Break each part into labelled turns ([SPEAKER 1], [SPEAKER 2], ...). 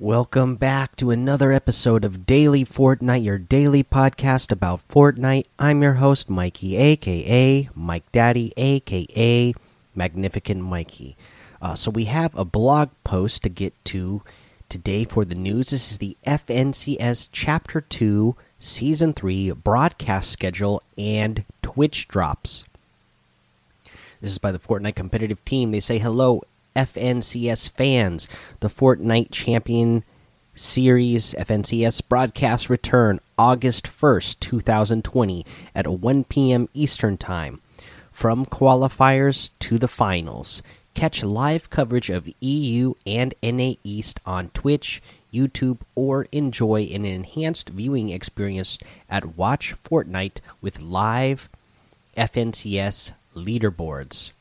[SPEAKER 1] Welcome back to another episode of Daily Fortnite, your daily podcast about Fortnite. I'm your host, Mikey, aka Mike Daddy, aka Magnificent Mikey. Uh, so, we have a blog post to get to today for the news. This is the FNCS Chapter 2, Season 3 broadcast schedule and Twitch drops. This is by the Fortnite competitive team. They say, Hello, FNCS fans. The Fortnite Champion Series FNCS broadcast return August 1st, 2020 at 1 p.m. Eastern Time. From qualifiers to the finals. Catch live coverage of EU and NA East on Twitch, YouTube, or enjoy an enhanced viewing experience at Watch Fortnite with live FNCS leaderboards.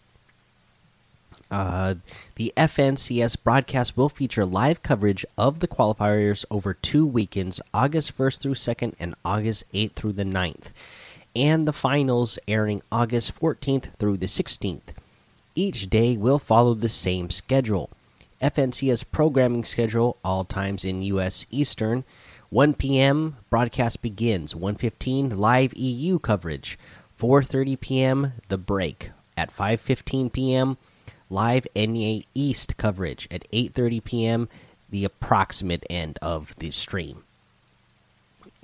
[SPEAKER 1] Uh, the FNCS broadcast will feature live coverage of the qualifiers over two weekends, August 1st through 2nd and August 8th through the 9th, and the finals airing August 14th through the 16th. Each day will follow the same schedule. FNCS programming schedule, all times in U.S. Eastern. 1 p.m. broadcast begins. 1:15 live EU coverage. 4:30 p.m. the break. At 5:15 p.m live NA East coverage at 8:30 p.m. the approximate end of the stream.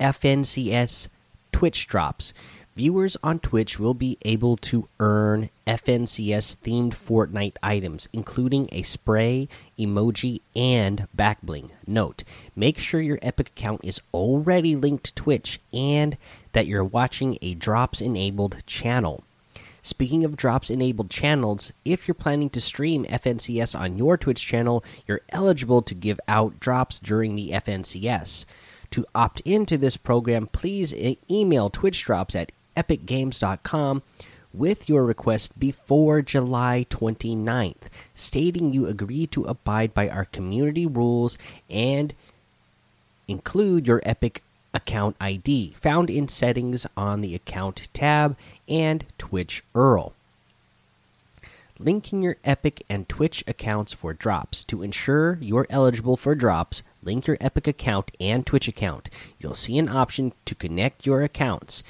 [SPEAKER 1] FNCS Twitch drops. Viewers on Twitch will be able to earn FNCS themed Fortnite items, including a spray, emoji, and backbling. Note: Make sure your Epic account is already linked to Twitch and that you're watching a drops enabled channel. Speaking of drops enabled channels, if you're planning to stream FNCS on your Twitch channel, you're eligible to give out drops during the FNCS. To opt into this program, please e email Twitch drops at epicgames.com with your request before July 29th, stating you agree to abide by our community rules and include your Epic account ID found in settings on the account tab and Twitch URL. Linking your Epic and Twitch accounts for drops. To ensure you're eligible for drops, link your Epic account and Twitch account. You'll see an option to connect your accounts.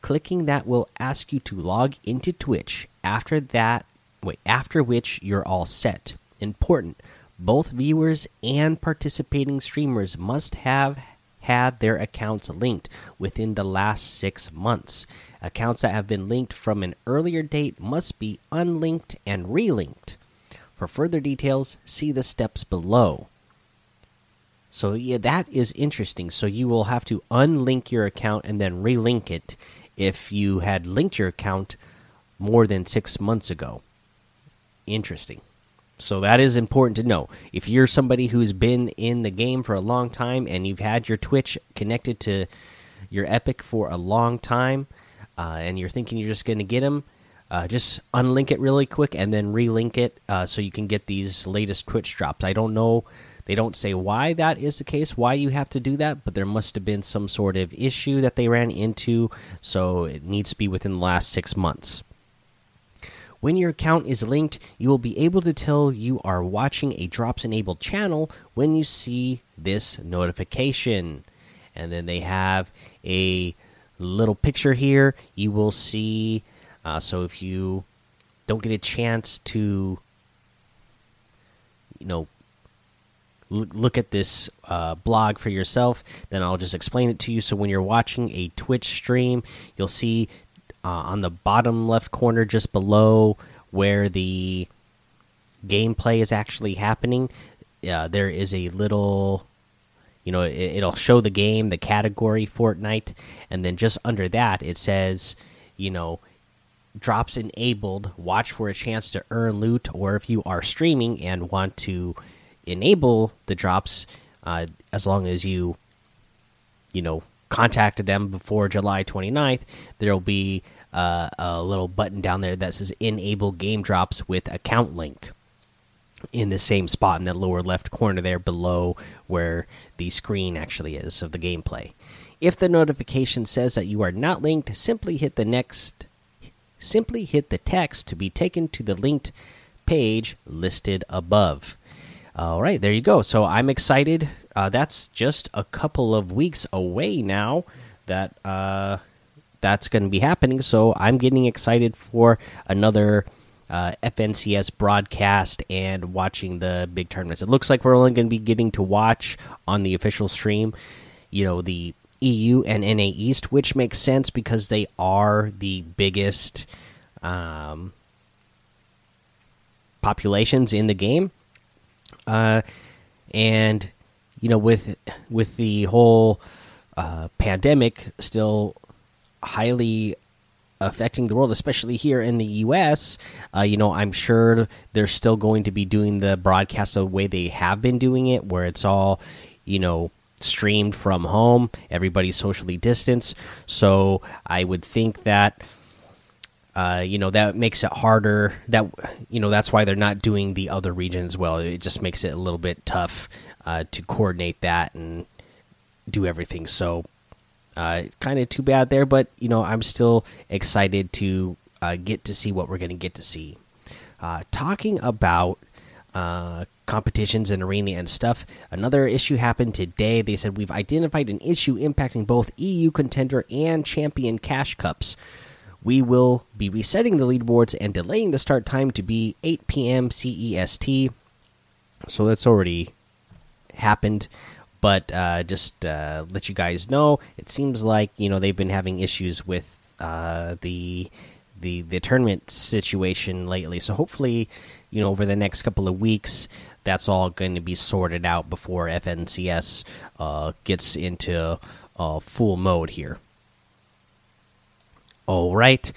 [SPEAKER 1] Clicking that will ask you to log into Twitch. After that, wait, after which you're all set. Important. Both viewers and participating streamers must have had their accounts linked within the last six months. Accounts that have been linked from an earlier date must be unlinked and relinked. For further details, see the steps below. So, yeah, that is interesting. So, you will have to unlink your account and then relink it if you had linked your account more than six months ago. Interesting. So that is important to know. If you're somebody who's been in the game for a long time and you've had your Twitch connected to your Epic for a long time, uh, and you're thinking you're just going to get them, uh, just unlink it really quick and then relink it uh, so you can get these latest Twitch drops. I don't know. They don't say why that is the case, why you have to do that, but there must have been some sort of issue that they ran into, so it needs to be within the last six months. When your account is linked, you will be able to tell you are watching a drops enabled channel when you see this notification. And then they have a little picture here. You will see. Uh, so if you don't get a chance to, you know, look at this uh, blog for yourself, then I'll just explain it to you. So when you're watching a Twitch stream, you'll see uh, on the bottom left corner, just below where the gameplay is actually happening, uh, there is a little, you know, it, will show the game, the category Fortnite, and then just under that it says, you know, drops enabled. Watch for a chance to earn loot, or if you are streaming and want to enable the drops, uh, as long as you, you know, contacted them before July 29th, there will be uh, a little button down there that says enable game drops with account link in the same spot in that lower left corner there below where the screen actually is of the gameplay. If the notification says that you are not linked, simply hit the next simply hit the text to be taken to the linked page listed above. All right, there you go. So I'm excited. Uh, that's just a couple of weeks away now. That uh, that's going to be happening. So I'm getting excited for another uh, FNCS broadcast and watching the big tournaments. It looks like we're only going to be getting to watch on the official stream. You know the EU and NA East, which makes sense because they are the biggest um, populations in the game. Uh, and you know, with with the whole uh, pandemic still highly affecting the world, especially here in the U.S. Uh, you know, I'm sure they're still going to be doing the broadcast the way they have been doing it, where it's all, you know, streamed from home. Everybody's socially distanced, so I would think that uh, you know that makes it harder. That you know that's why they're not doing the other regions well. It just makes it a little bit tough uh, to coordinate that and do everything. So, uh, kind of too bad there. But you know, I'm still excited to uh, get to see what we're going to get to see. Uh, talking about competitions and arena and stuff. Another issue happened today. They said we've identified an issue impacting both EU contender and champion cash cups we will be resetting the leaderboards and delaying the start time to be 8 p.m. CEST. So that's already happened, but uh, just uh, let you guys know, it seems like you know they've been having issues with uh, the the the tournament situation lately. So hopefully, you know, over the next couple of weeks, that's all going to be sorted out before FNCS uh, gets into uh, full mode here. All right.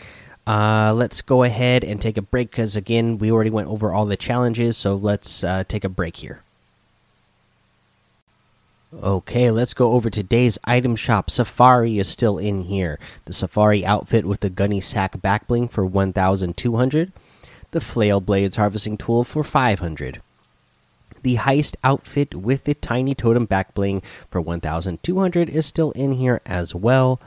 [SPEAKER 1] Uh, let's go ahead and take a break because, again, we already went over all the challenges. So let's uh, take a break here. Okay, let's go over today's item shop. Safari is still in here. The Safari outfit with the Gunny Sack back bling for 1,200. The Flail Blades harvesting tool for 500. The Heist outfit with the Tiny Totem back bling for 1,200 is still in here as well.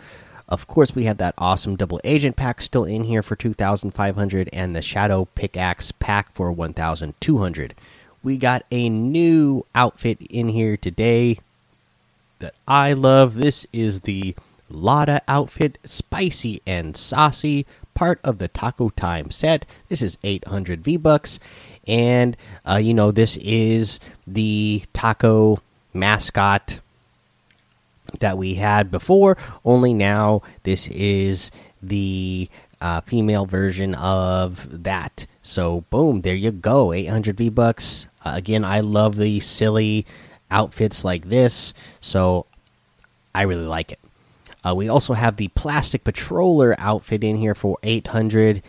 [SPEAKER 1] Of course, we have that awesome double agent pack still in here for 2,500 and the Shadow Pickaxe pack for 1,200. We got a new outfit in here today that I love. This is the Lotta outfit, spicy and saucy, part of the Taco Time set. This is 800 V bucks, and uh, you know this is the taco mascot that we had before. Only now this is the uh, female version of that. So boom, there you go. 800 V bucks. Uh, again, I love the silly outfits like this, so I really like it. Uh, we also have the plastic patroller outfit in here for 800.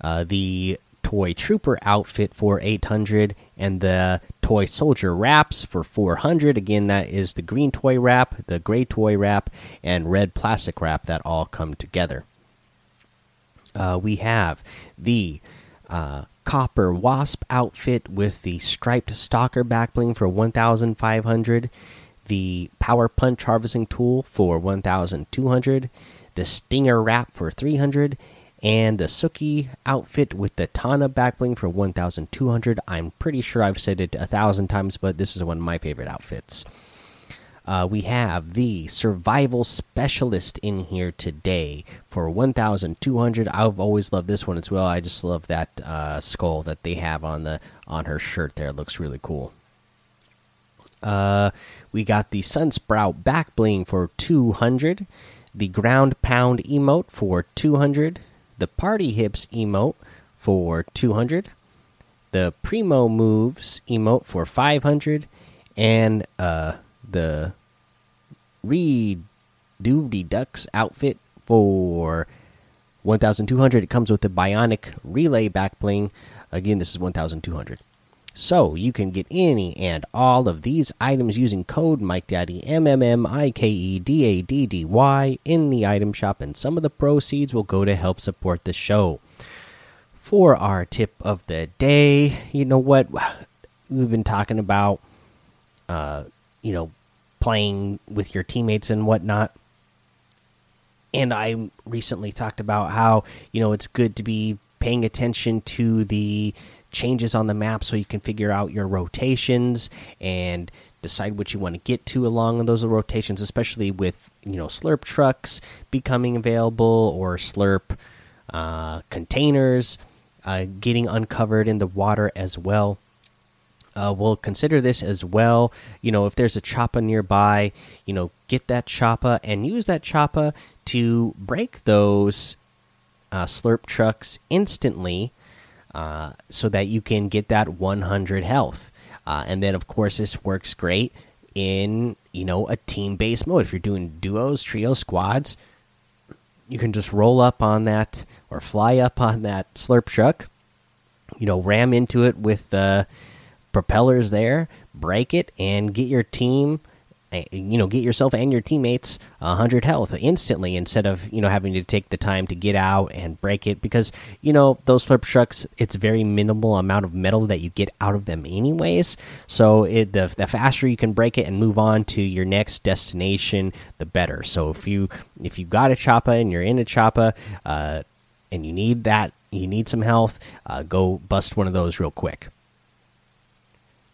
[SPEAKER 1] Uh, the toy trooper outfit for 800 and the toy soldier wraps for 400 again that is the green toy wrap the gray toy wrap and red plastic wrap that all come together. Uh, we have the uh, copper wasp outfit with the striped stalker backbling for 1500 the power punch harvesting tool for 1200 the stinger wrap for 300 and the Suki outfit with the Tana backbling for 1,200. I'm pretty sure I've said it a thousand times, but this is one of my favorite outfits. Uh, we have the Survival Specialist in here today for 1,200. I've always loved this one as well. I just love that uh, skull that they have on the on her shirt. There, it looks really cool. Uh, we got the Sunsprout back bling for 200. The Ground Pound emote for 200 the Party Hips emote for 200, the Primo Moves emote for 500, and uh, the Reed Doody Ducks outfit for 1200. It comes with the Bionic Relay back bling. Again, this is 1200. So you can get any and all of these items using code MikeDaddy M M M I K E D A D D Y in the item shop, and some of the proceeds will go to help support the show. For our tip of the day, you know what we've been talking about, uh, you know, playing with your teammates and whatnot. And I recently talked about how you know it's good to be paying attention to the changes on the map so you can figure out your rotations and decide what you want to get to along those rotations, especially with you know slurp trucks becoming available or slurp uh, containers uh, getting uncovered in the water as well. Uh, we'll consider this as well. You know, if there's a choppa nearby, you know, get that choppa and use that choppa to break those uh, slurp trucks instantly uh, so that you can get that 100 health. Uh, and then, of course, this works great in you know a team based mode. If you're doing duos, trio, squads, you can just roll up on that or fly up on that slurp truck. You know, ram into it with the propellers there, break it, and get your team you know get yourself and your teammates 100 health instantly instead of you know having to take the time to get out and break it because you know those slurp trucks it's very minimal amount of metal that you get out of them anyways. So it, the, the faster you can break it and move on to your next destination the better. So if you if you got a choppa and you're in a choppa uh, and you need that you need some health uh, go bust one of those real quick